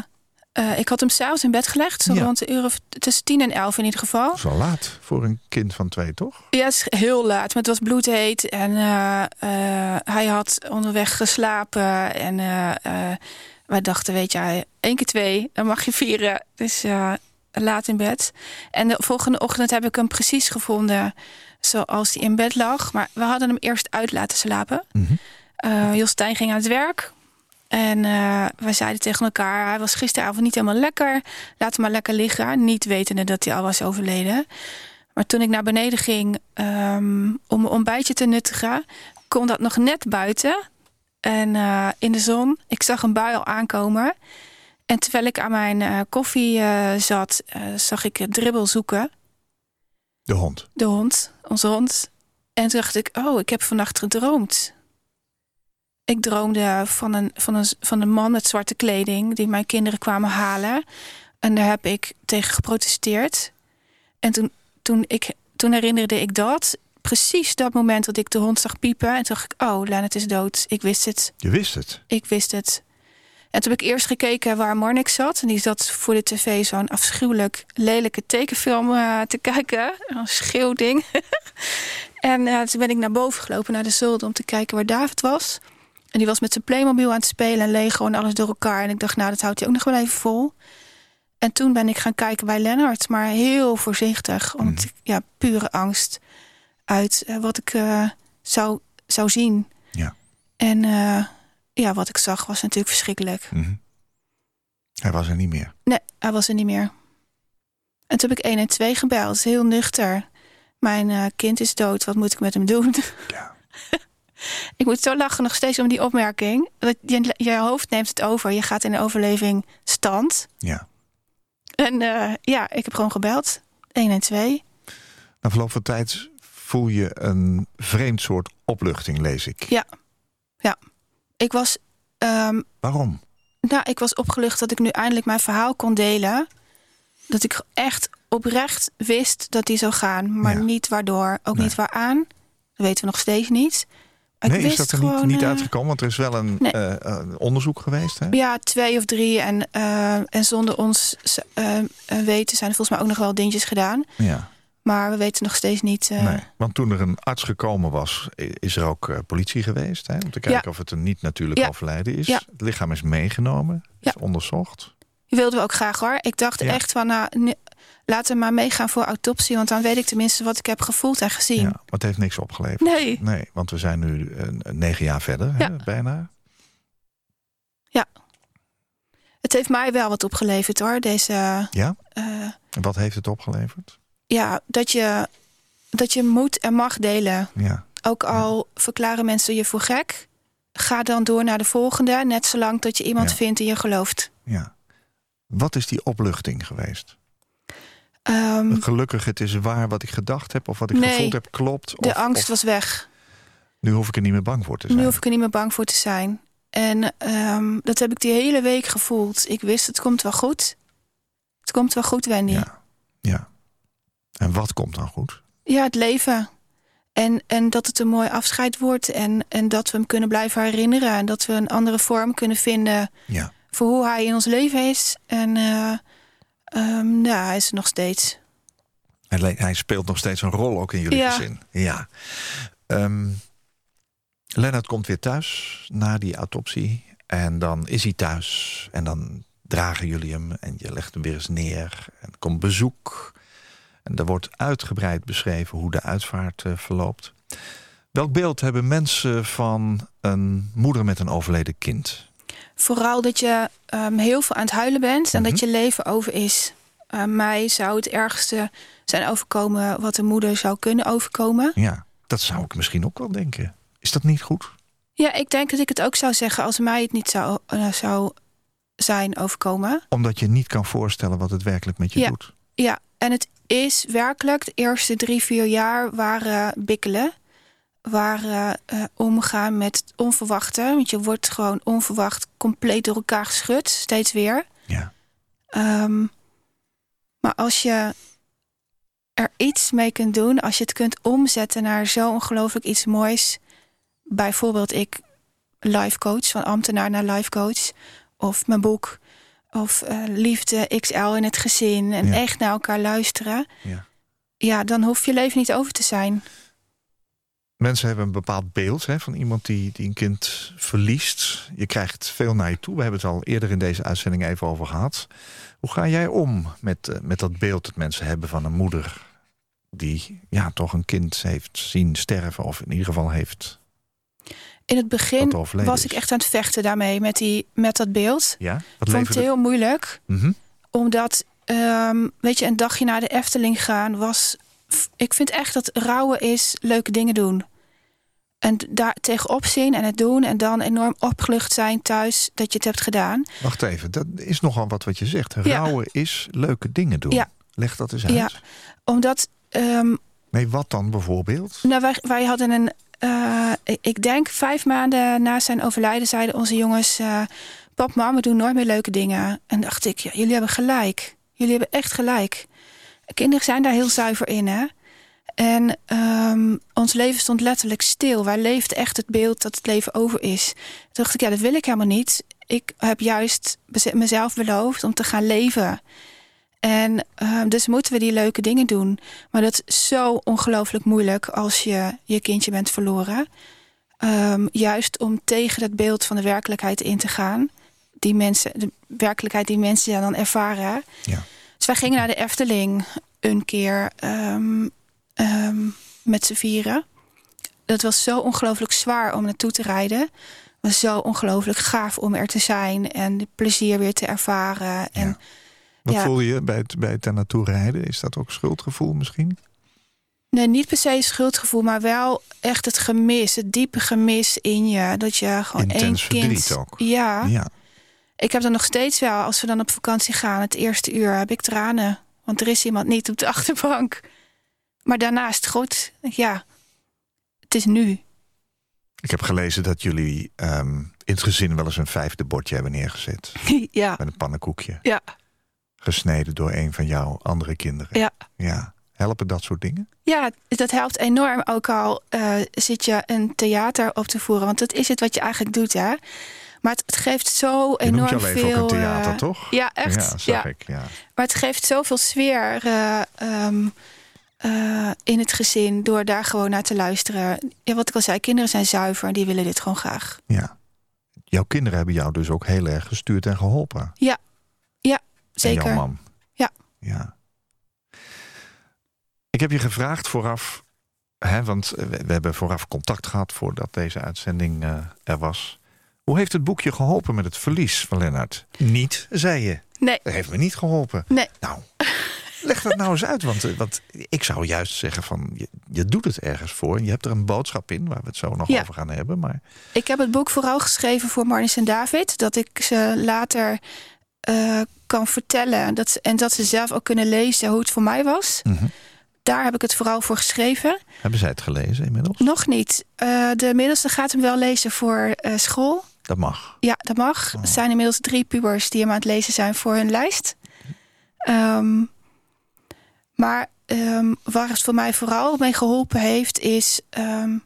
eh, ik had hem s'avonds in bed gelegd. Zo Ja. rond de uur of tussen 10 en 11 in ieder geval. Dat is wel laat voor een kind van twee, toch? Ja, het is heel laat, maar het was bloedheet. En hij had onderweg geslapen. En wij dachten, weet je, één keer twee, dan mag je vieren. Dus laat in bed. En de volgende ochtend heb ik hem precies gevonden zoals hij in bed lag. Maar we hadden hem eerst uit laten slapen. Mhm. Eh Jostijn ging aan het werk. En eh wij zeiden tegen elkaar, hij was gisteravond niet helemaal lekker. Laat hem maar lekker liggen. Niet wetende dat hij al was overleden. Maar toen ik naar beneden ging ehm, om mijn ontbijtje te nuttigen... kon dat nog net buiten. En eh, in de zon. Ik zag een bui al aankomen. En terwijl ik aan mijn koffie zat, zag ik Dribbel zoeken. De hond. De hond, onze hond. En toen dacht ik, oh, ik heb vannacht gedroomd. Ik droomde van een, van, een, van een man met zwarte kleding... die mijn kinderen kwamen halen. En daar heb ik tegen geprotesteerd. En toen, toen, ik, toen herinnerde ik dat. Precies dat moment dat ik de hond zag piepen. En toen dacht ik, oh, Lennart is dood. Ik wist het. Je wist het. Ik wist het. En toen heb ik eerst gekeken waar Marnix zat. En die zat voor de tv zo'n afschuwelijk lelijke tekenfilm eh, te kijken. Een schreeuwding. en eh, toen ben ik naar boven gelopen naar de zolder om te kijken waar David was. En die was met zijn Playmobil aan het spelen en Lego en alles door elkaar. En ik dacht, nou, dat houdt hij ook nog wel even vol. En toen ben ik gaan kijken bij Lennart, maar heel voorzichtig. Omdat ik, ja, pure angst uit eh, wat ik eh, zou, zou zien. Ja. En eh, ja, wat ik zag was natuurlijk verschrikkelijk. Mhm. Hij was er niet meer. Nee, hij was er niet meer. En toen heb ik 1 en 2 gebeld, heel nuchter. Mijn kind is dood, wat moet ik met hem doen? Ja. ik moet zo lachen nog steeds om die opmerking. Dat je, je hoofd neemt het over, je gaat in de overleving stand. Ja. En eh, ja, ik heb gewoon gebeld. 1 en 2. Na verloop van tijd voel je een vreemd soort opluchting, lees ik. Ja, ja. Ik was, ehm, Waarom? nou, ik was opgelucht dat ik nu eindelijk mijn verhaal kon delen. Dat ik echt oprecht wist dat die zou gaan. Maar Ja. niet waardoor, ook Nee. niet waaraan. Dat weten we nog steeds niet. Nee, ik is dat er niet, gewoon, niet eh, uitgekomen? Want er is wel een Nee. eh, een onderzoek geweest, hè? Ja, twee of drie. En, eh, en zonder ons eh, eh, weten zijn er volgens mij ook nog wel dingetjes gedaan. Ja. Maar we weten nog steeds niet. eh, Nee. Want toen er een arts gekomen was, is er ook eh, politie geweest. Hè? Om te kijken Ja. of het een niet natuurlijk Ja. overlijden is. Ja. Het lichaam is meegenomen, Ja. is onderzocht. Wilden we ook graag hoor. Ik dacht Ja. echt van, nou, nu- laten we maar meegaan voor autopsie. Want dan weet ik tenminste wat ik heb gevoeld en gezien. Ja, maar het heeft niks opgeleverd. Nee. Nee, want we zijn nu eh, negen jaar verder, hè, Ja. bijna. Het heeft mij wel wat opgeleverd hoor. Deze, Ja? eh, En wat heeft het opgeleverd? ja, dat je, dat je moet en mag delen. Ja, Ook al verklaren mensen je voor gek. Ga dan door naar de volgende. Net zolang dat je iemand Ja. vindt die je gelooft. ja. Wat is die opluchting geweest? Ehm, Gelukkig, het is waar wat ik gedacht heb of wat ik Nee. gevoeld heb, klopt. de angst of was weg. nu hoef ik er niet meer bang voor te zijn. Nu hoef ik er niet meer bang voor te zijn. En ehm, dat heb ik die hele week gevoeld. Ik wist, het komt wel goed. Het komt wel goed, Wendy. Ja, Ja, ja. En wat komt dan goed? het leven. En, en dat het een mooi afscheid wordt. En, en dat we hem kunnen blijven herinneren. En dat we een andere vorm kunnen vinden Ja, voor hoe hij in ons leven is. En eh, ehm, ja, hij is er nog steeds. hij, speelt nog steeds een rol ook in jullie Ja. gezin. Ja. Ehm Lennart komt weer thuis na die autopsie. En dan is hij thuis. En dan dragen jullie hem. En je legt hem weer eens neer. En er komt bezoek. En er wordt uitgebreid beschreven hoe de uitvaart eh, verloopt. Welk beeld hebben mensen van een moeder met een overleden kind? Vooral dat je ehm, heel veel aan het huilen bent en Mhm. dat je leven over is. Eh, mij zou het ergste zijn overkomen wat een moeder zou kunnen overkomen. Ja, dat zou ik misschien ook wel denken. Is dat niet goed? Ja, ik denk dat ik het ook zou zeggen als mij het niet zou, eh, zou zijn overkomen. Omdat je niet kan voorstellen wat het werkelijk met je Ja. doet. Ja, en het is werkelijk de eerste drie, vier jaar waren bikkelen. Waren eh, omgaan met het onverwachte. Want je wordt gewoon onverwacht compleet door elkaar geschud. Steeds weer. Ja. Ehm, maar als je er iets mee kunt doen, als je het kunt omzetten naar zo ongelooflijk iets moois. Bijvoorbeeld ik life coach, van ambtenaar naar life coach. Of mijn boek. Of eh, liefde XL in het gezin. En Ja. echt naar elkaar luisteren. Ja. Ja, dan hoeft je leven niet over te zijn. Mensen hebben een bepaald beeld hè, van iemand die, die een kind verliest. Je krijgt veel naar je toe. We hebben het al eerder in deze uitzending even over gehad. Hoe ga jij om met, eh, met dat beeld dat mensen hebben van een moeder... die ja, toch een kind heeft zien sterven of in ieder geval heeft... In het begin Dat was ik echt aan het vechten daarmee, met, die, met dat beeld. Ja? Ik vond het heel moeilijk. Mhm. Omdat, ehm, weet je, een dagje naar de Efteling gaan was... Ik vind echt dat rouwen is leuke dingen doen. En daar tegenop zien en het doen... en dan enorm opgelucht zijn thuis dat je het hebt gedaan. Wacht even, dat is nogal wat wat je zegt. Ja. Rouwen is leuke dingen doen. Ja. Leg dat eens uit. Ja. Omdat, ehm, Nee, wat dan bijvoorbeeld? nou, wij, wij hadden een... eh, ik denk vijf maanden na zijn overlijden zeiden onze jongens... eh, pap, mam, we doen nooit meer leuke dingen. En dacht ik, ja, jullie hebben gelijk. Jullie hebben echt gelijk. Kinderen zijn daar heel zuiver in, hè? En ehm, ons leven stond letterlijk stil. Wij leefden echt het beeld dat het leven over is. Toen dacht ik, ja, dat wil ik helemaal niet. Ik heb juist mezelf beloofd om te gaan leven. En ehm, dus moeten we die leuke dingen doen. Maar dat is zo ongelooflijk moeilijk als je je kindje bent verloren. Ehm, juist om tegen dat beeld van de werkelijkheid in te gaan. Die mensen, de werkelijkheid die mensen dan ervaren. Ja. Dus wij gingen naar de Efteling een keer ehm, met z'n vieren. Dat was zo ongelooflijk zwaar om naartoe te rijden. Het was zo ongelooflijk gaaf om er te zijn en plezier weer te ervaren. En Ja. Wat Ja. voel je bij het, bij het er naartoe rijden? Is dat ook schuldgevoel misschien? Nee, niet per se schuldgevoel, maar wel echt het gemis, het diepe gemis in je. Dat je gewoon Intens één kind. ook. Ja, Ja. ik heb dan nog steeds wel, als we dan op vakantie gaan, het eerste uur heb ik tranen. Want er is iemand niet op de achterbank. Maar daarna is het goed. Ja, het is nu. Ik heb gelezen dat jullie ehm, in het gezin wel eens een vijfde bordje hebben neergezet. ja, Met een pannenkoekje. ja, Gesneden door een van jouw andere kinderen. ja. Ja. Helpen dat soort dingen? Ja, dat helpt enorm. Ook al eh, zit je een theater op te voeren. Want dat is het wat je eigenlijk doet, hè. Maar het, het geeft zo Je enorm leven veel... ook een theater, eh, toch? Ja, echt. Ja, zag ja. ik. Ja. Maar het geeft zoveel sfeer eh, ehm, eh, in het gezin door daar gewoon naar te luisteren. Ja, wat ik al zei, kinderen zijn zuiver en die willen dit gewoon graag. ja. Jouw kinderen hebben jou dus ook heel erg gestuurd en geholpen. Ja, zeker. jouw man. Ja. ja. Ik heb je gevraagd vooraf, hè, want we, we hebben vooraf contact gehad voordat deze uitzending eh, er was. Hoe heeft het boekje geholpen met het verlies van Lennart? Niet, zei je. Nee, Dat heeft me niet geholpen. nee. Nou, leg dat nou eens uit. Want, eh, want ik zou juist zeggen van, je, je doet het ergens voor. En je hebt er een boodschap in, waar we het zo nog Ja. over gaan hebben. Maar Ik heb het boek vooral geschreven voor Marnix en David. Dat ik ze later eh, kan vertellen. Dat ze, en dat ze zelf ook kunnen lezen hoe het voor mij was. Mhm. Daar heb ik het vooral voor geschreven. hebben zij het gelezen inmiddels? Nog niet. Eh, de middelste gaat hem wel lezen voor school. Dat mag. Ja, dat mag. Oh. Er zijn inmiddels drie pubers die hem aan het lezen zijn voor hun lijst. Ehm, maar ehm, waar het voor mij vooral mee geholpen heeft, is ehm,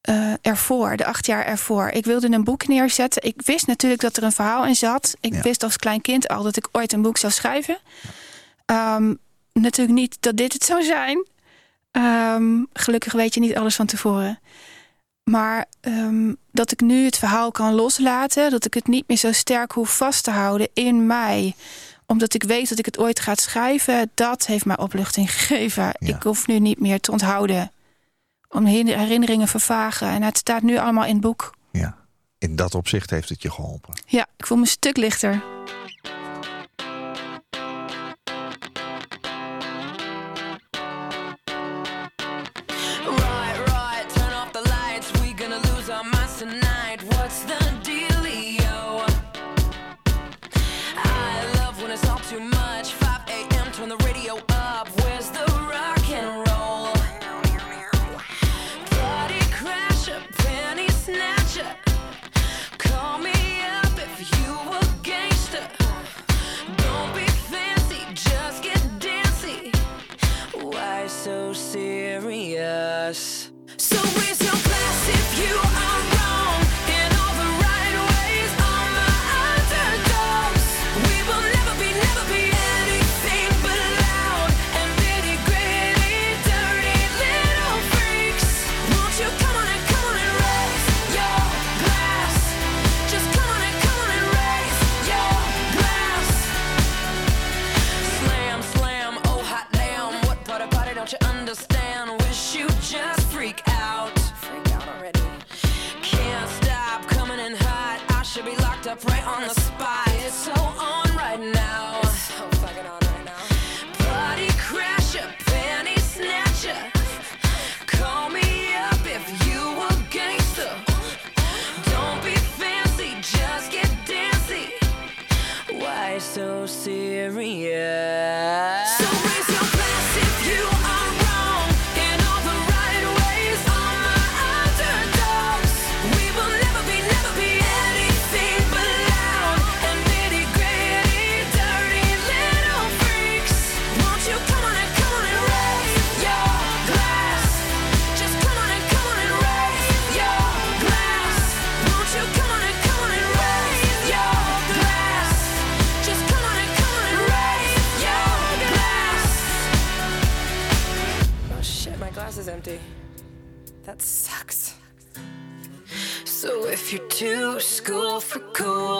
eh, ervoor, de acht jaar ervoor. Ik wilde een boek neerzetten. Ik wist natuurlijk dat er een verhaal in zat. Ik Ja. wist als klein kind al dat ik ooit een boek zou schrijven. Ehm, natuurlijk niet dat dit het zou zijn. Gelukkig weet je niet alles van tevoren. Maar dat ik nu het verhaal kan loslaten. Dat ik het niet meer zo sterk hoef vast te houden in mij. Omdat ik weet dat ik het ooit ga schrijven. Dat heeft mij opluchting gegeven. Ja. Ik hoef nu niet meer te onthouden. Om herinneringen vervagen. En het staat nu allemaal in het boek. Ja. In dat opzicht heeft het je geholpen. Ja, ik voel me een stuk lichter. You're too school for cool.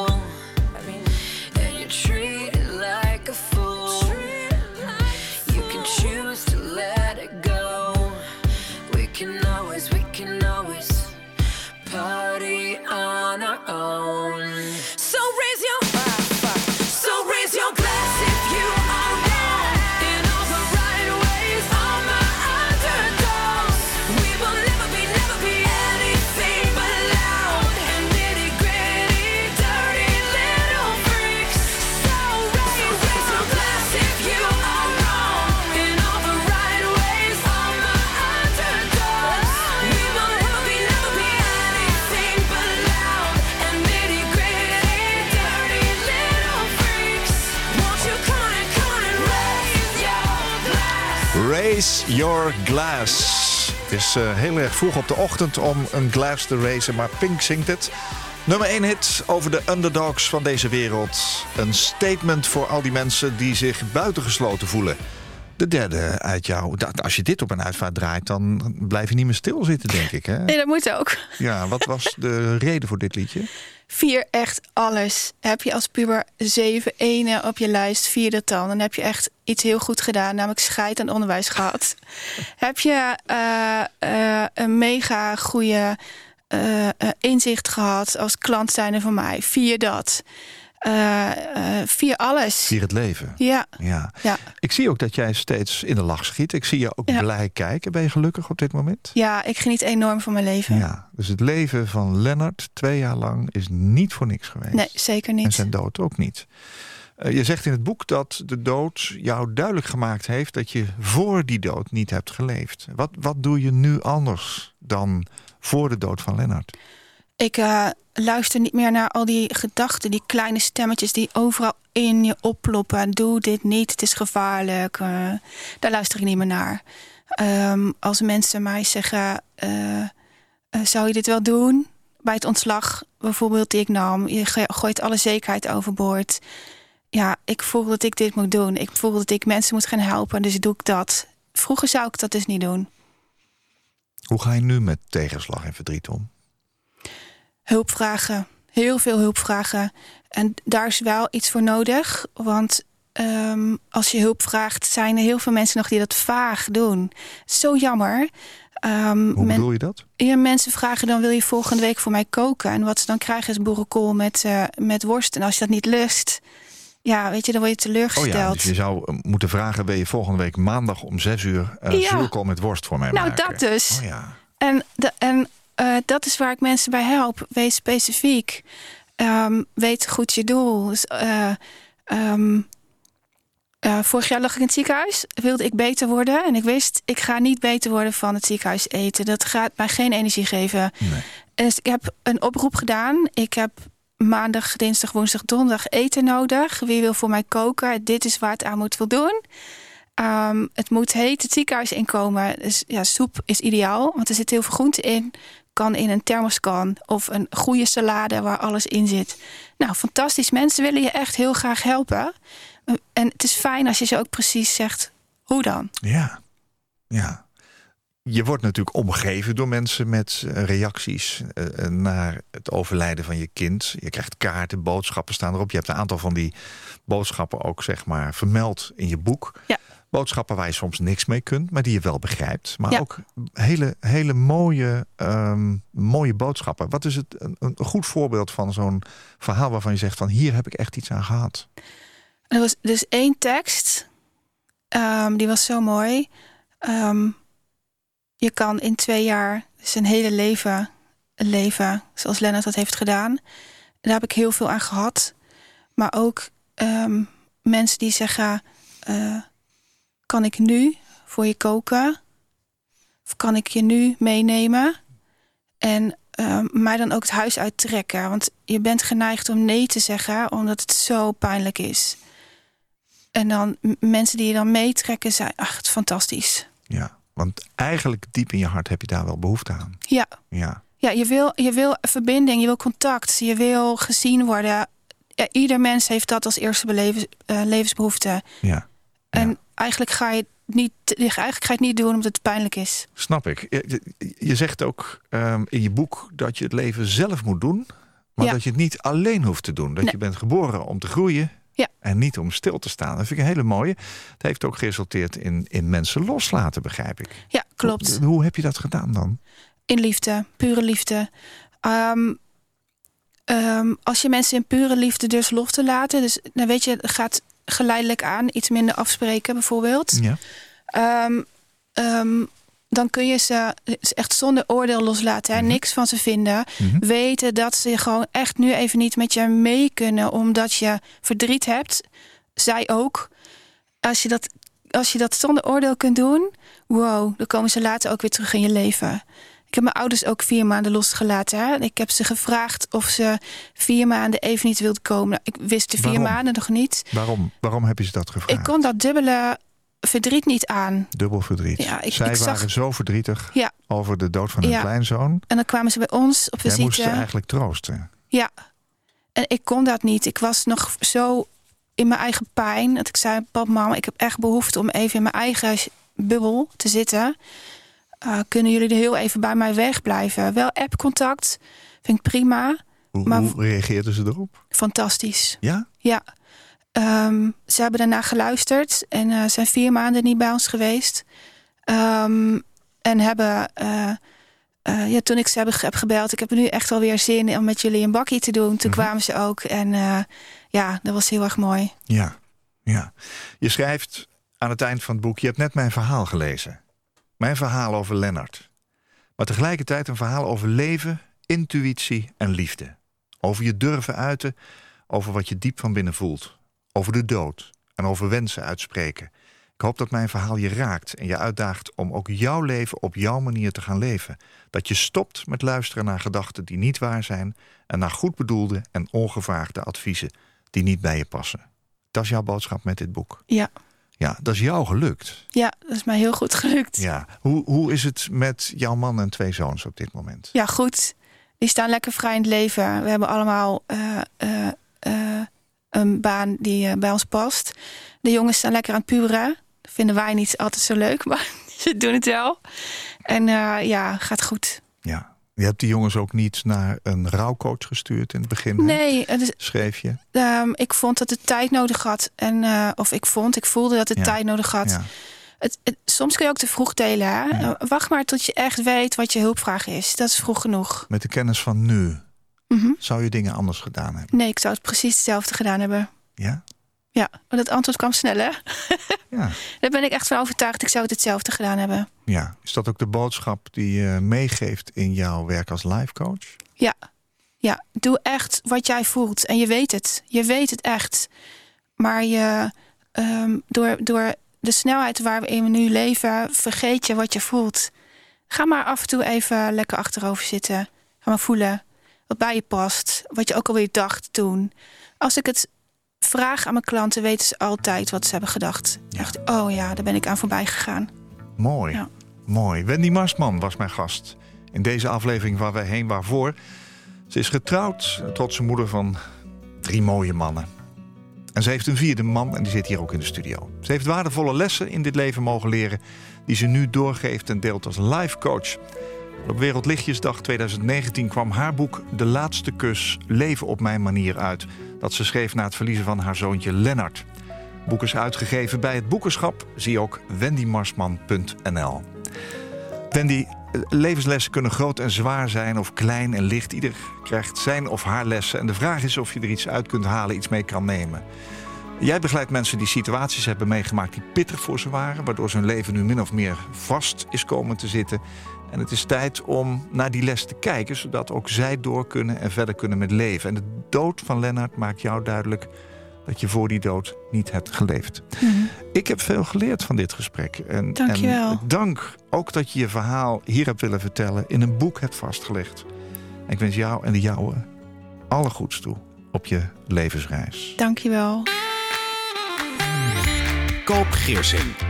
Your glass. Het is eh, heel erg vroeg op de ochtend om een glass te racen, maar Pink zingt het. Nummer 1 hit over de underdogs van deze wereld. Een statement voor al die mensen die zich buitengesloten voelen. De derde uit jou. dat- Als je dit op een uitvaart draait, dan blijf je niet meer stilzitten, denk ik. Hè? Nee, dat moet ook. Ja, wat was de reden voor dit liedje? Vier echt alles. Heb je als puber zeven ene op je lijst, vier dat dan. Dan heb je echt iets heel goed gedaan, namelijk scheid aan onderwijs gehad. heb je eh, eh, een mega goede eh, inzicht gehad als klant zijnde van mij. Vier dat. Eh, eh, vier alles. Vier het leven. Ja, Ja. ja. Ik zie ook dat jij steeds in de lach schiet. Ik zie je ook Ja. blij kijken. Ben je gelukkig op dit moment? ja, ik geniet enorm van mijn leven. Ja. Dus het leven van Lennart twee jaar lang is niet voor niks geweest. Nee, zeker En niet. zijn dood ook niet. Eh, je zegt in het boek dat de dood jou duidelijk gemaakt heeft dat je voor die dood niet hebt geleefd. Wat, wat doe je nu anders dan voor de dood van Lennart? Ik eh, luister niet meer naar al die gedachten, die kleine stemmetjes die overal in je opploppen. Doe dit niet, het is gevaarlijk. eh, daar luister ik niet meer naar. Ehm, als mensen mij zeggen, eh, zou je dit wel doen? Bij het ontslag bijvoorbeeld die ik nam. Je gooit alle zekerheid overboord. Ja, ik voel dat ik dit moet doen. Ik voel dat ik mensen moet gaan helpen, dus doe ik dat. Vroeger zou ik dat dus niet doen. Hoe ga je nu met tegenslag en verdriet om? Hulp vragen. Heel veel hulp vragen. En daar is wel iets voor nodig. Want ehm, als je hulp vraagt, zijn er heel veel mensen nog die dat vaag doen. Zo jammer. Ehm, Hoe bedoel je dat? ja, mensen vragen dan wil je volgende week voor mij koken. En wat ze dan krijgen is boerenkool met, eh, met worst. En als je dat niet lust, ja, weet je, dan word je Oh teleurgesteld. ja, dus je zou eh, moeten vragen... wil je volgende week maandag om zes uur... Uh, Ja. zuurkool met worst voor mij Nou, maken? dat dus. Oh ja. En, de, en eh, dat is waar ik mensen bij help. Wees specifiek. Ehm, weet goed je doel. Dus, eh, ehm, eh, vorig jaar lag ik in het ziekenhuis. Wilde ik beter worden. En ik wist, ik ga niet beter worden van het ziekenhuis eten. Dat gaat mij geen energie geven. Nee. Dus ik heb een oproep gedaan. Ik heb maandag, dinsdag, woensdag, donderdag eten nodig. Wie wil voor mij koken? Dit is waar het aan moet voldoen. Ehm, het moet heet het ziekenhuis inkomen. Dus ja, soep is ideaal, want er zit heel veel groente in. Kan in een thermoskan of een goede salade waar alles in zit. Nou, fantastisch. Mensen willen je echt heel graag helpen. En het is fijn als je ze ook precies zegt hoe dan. Ja, ja. Je wordt natuurlijk omgeven door mensen met eh, reacties eh, eh, naar het overlijden van je kind. Je krijgt kaarten, boodschappen staan erop. Je hebt een aantal van die boodschappen ook zeg maar vermeld in je boek. Ja. Boodschappen waar je soms niks mee kunt, maar die je wel begrijpt. Maar Ja. ook hele, hele mooie, ehm, mooie boodschappen. Wat is het een, een goed voorbeeld van zo'n verhaal waarvan je zegt van hier heb ik echt iets aan gehad? Er was dus één tekst, ehm, die was zo mooi. Ehm, je kan in twee jaar dus een hele leven leven, zoals Lennart dat heeft gedaan. Daar heb ik heel veel aan gehad. Maar ook mensen die zeggen: eh, Kan ik nu voor je koken? Of kan ik je nu meenemen? En ehm, mij dan ook het huis uittrekken. Want je bent geneigd om nee te zeggen, omdat het zo pijnlijk is. En dan mensen die je dan meetrekken, zijn is fantastisch. Ja, want eigenlijk diep in je hart heb je daar wel behoefte aan. Ja, Ja, ja je, wil, je wil verbinding, je wil contact, je wil gezien worden. Ja, ieder mens heeft dat als eerste belevens, eh, levensbehoefte. ja. En Ja. eigenlijk ga je het niet, eigenlijk ga je het niet doen omdat het pijnlijk is. Snap ik. Je, zegt ook ehm, in je boek dat je het leven zelf moet doen. Maar Ja. dat je het niet alleen hoeft te doen. Dat Nee. je bent geboren om te groeien. Ja. En niet om stil te staan. Dat vind ik een hele mooie. Het heeft ook geresulteerd in, in mensen loslaten, begrijp ik. Ja, klopt. Hoe, hoe heb je dat gedaan dan? In liefde, pure liefde. Ehm, ehm, als je mensen in pure liefde dus los te laten, dus dan weet je, gaat geleidelijk aan, iets minder afspreken bijvoorbeeld. Ja. Ehm, ehm, dan kun je ze echt zonder oordeel loslaten. Hè? Mhm. Niks van ze vinden. Mhm. Weten dat ze gewoon echt nu even niet met je mee kunnen. Omdat je verdriet hebt. Zij ook. Als je dat, als je dat zonder oordeel kunt doen. Wow, dan komen ze later ook weer terug in je leven. Ik heb mijn ouders ook vier maanden losgelaten. Hè? Ik heb ze gevraagd of ze vier maanden even niet wilden komen. Ik wist de vier Waarom? maanden nog niet. Waarom, waarom heb je ze dat gevraagd? Ik kon dat dubbele verdriet niet aan. Dubbel verdriet. Ja, ik- Zij ik zag- waren zo verdrietig Ja. over de dood van hun Ja. kleinzoon. En dan kwamen ze bij ons op Jij moest ze visite. eigenlijk troosten. Ja. En ik kon dat niet. Ik was nog zo in mijn eigen pijn. Dat ik zei, pap, mama, ik heb echt behoefte om even in mijn eigen bubbel te zitten. Uh, kunnen jullie er heel even bij mij wegblijven? Wel app-contact, vind ik prima. Hoe, Maar- hoe reageerden ze erop? Fantastisch. Ja? Ja. Ehm, ze hebben daarna geluisterd en eh, zijn vier maanden niet bij ons geweest. Ehm, en hebben, eh, eh, ja, toen ik ze heb, heb gebeld, ik heb nu echt alweer zin om met jullie een bakkie te doen. Toen Mhm. kwamen ze ook en eh, ja, dat was heel erg mooi. Ja. ja. Je schrijft aan het eind van het boek... je hebt net mijn verhaal gelezen. Mijn verhaal over Lennart. Maar tegelijkertijd een verhaal over leven, intuïtie en liefde. Over je durven uiten, over wat je diep van binnen voelt. Over de dood en over wensen uitspreken. Ik hoop dat mijn verhaal je raakt en je uitdaagt om ook jouw leven op jouw manier te gaan leven. Dat je stopt met luisteren naar gedachten die niet waar zijn en naar goed bedoelde en ongevraagde adviezen die niet bij je passen. Dat is jouw boodschap met dit boek. Ja, Ja, dat is jou gelukt. ja dat is mij heel goed gelukt. Ja, Ja. Hoe, hoe is het met jouw man en twee zoons op dit moment? goed. Die staan lekker vrij in het leven. We hebben allemaal eh, eh, eh, een baan die bij ons past. De jongens staan lekker aan het puberen. Dat vinden wij niet altijd zo leuk, maar ze doen het wel. En ja, gaat goed. Ja. Je hebt die jongens ook niet naar een rouwcoach gestuurd in het begin? Nee, het is, schreef je. ehm, ik vond dat het tijd nodig had. En, eh, of ik vond, ik voelde dat het Ja. tijd nodig had. Ja. Het, het- soms kun je ook te vroeg delen. Hè? Ja. Eh, Wacht maar tot je echt weet wat je hulpvraag is. Dat is vroeg genoeg. Met de kennis van nu, Mhm. zou je dingen anders gedaan hebben? Nee, ik zou het precies hetzelfde gedaan hebben. Ja? Ja, dat antwoord kwam snel, hè? Ja. Daar ben ik echt van overtuigd. Ik zou het hetzelfde gedaan hebben. ja. Is dat ook de boodschap die je meegeeft in jouw werk als life coach? Ja. Ja, doe echt wat jij voelt. En je weet het. Je weet het echt. Maar je, ehm, door, door de snelheid waarin we nu leven, vergeet je wat je voelt. Ga maar af en toe even lekker achterover zitten. Ga maar voelen wat bij je past. Wat je ook alweer dacht toen. Als ik het vraag aan mijn klanten, weten ze altijd wat ze hebben gedacht. Ja. Echt, oh ja, daar ben ik aan voorbij gegaan. Mooi. Ja. Mooi. Wendy Marsman was mijn gast in deze aflevering waar we heen waarvoor. Ze is getrouwd, een trotse moeder van drie mooie mannen. En ze heeft een vierde man en die zit hier ook in de studio. Ze heeft waardevolle lessen in dit leven mogen leren... die ze nu doorgeeft en deelt als life coach. Op Wereldlichtjesdag 2019 kwam haar boek De Laatste Kus, Leven op mijn manier uit... dat ze schreef na het verliezen van haar zoontje Lennart. Boek is uitgegeven bij het boekenschap. Zie ook wendymarsman.nl. Wendy, levenslessen kunnen groot en zwaar zijn of klein en licht. Ieder krijgt zijn of haar lessen. En de vraag is of je er iets uit kunt halen, iets mee kan nemen. Jij begeleidt mensen die situaties hebben meegemaakt die pittig voor ze waren, waardoor hun leven nu min of meer vast is komen te zitten. En het is tijd om naar die les te kijken, zodat ook zij door kunnen en verder kunnen met leven. En de dood van Lennart maakt jou duidelijk dat je voor die dood niet hebt geleefd. Ik heb veel geleerd van dit gesprek. En, Dank je wel. en dank ook dat je je verhaal hier hebt willen vertellen, in een boek hebt vastgelegd. En ik wens jou en de jouwe alle goeds toe op je levensreis. Dankjewel. Koop Geersing.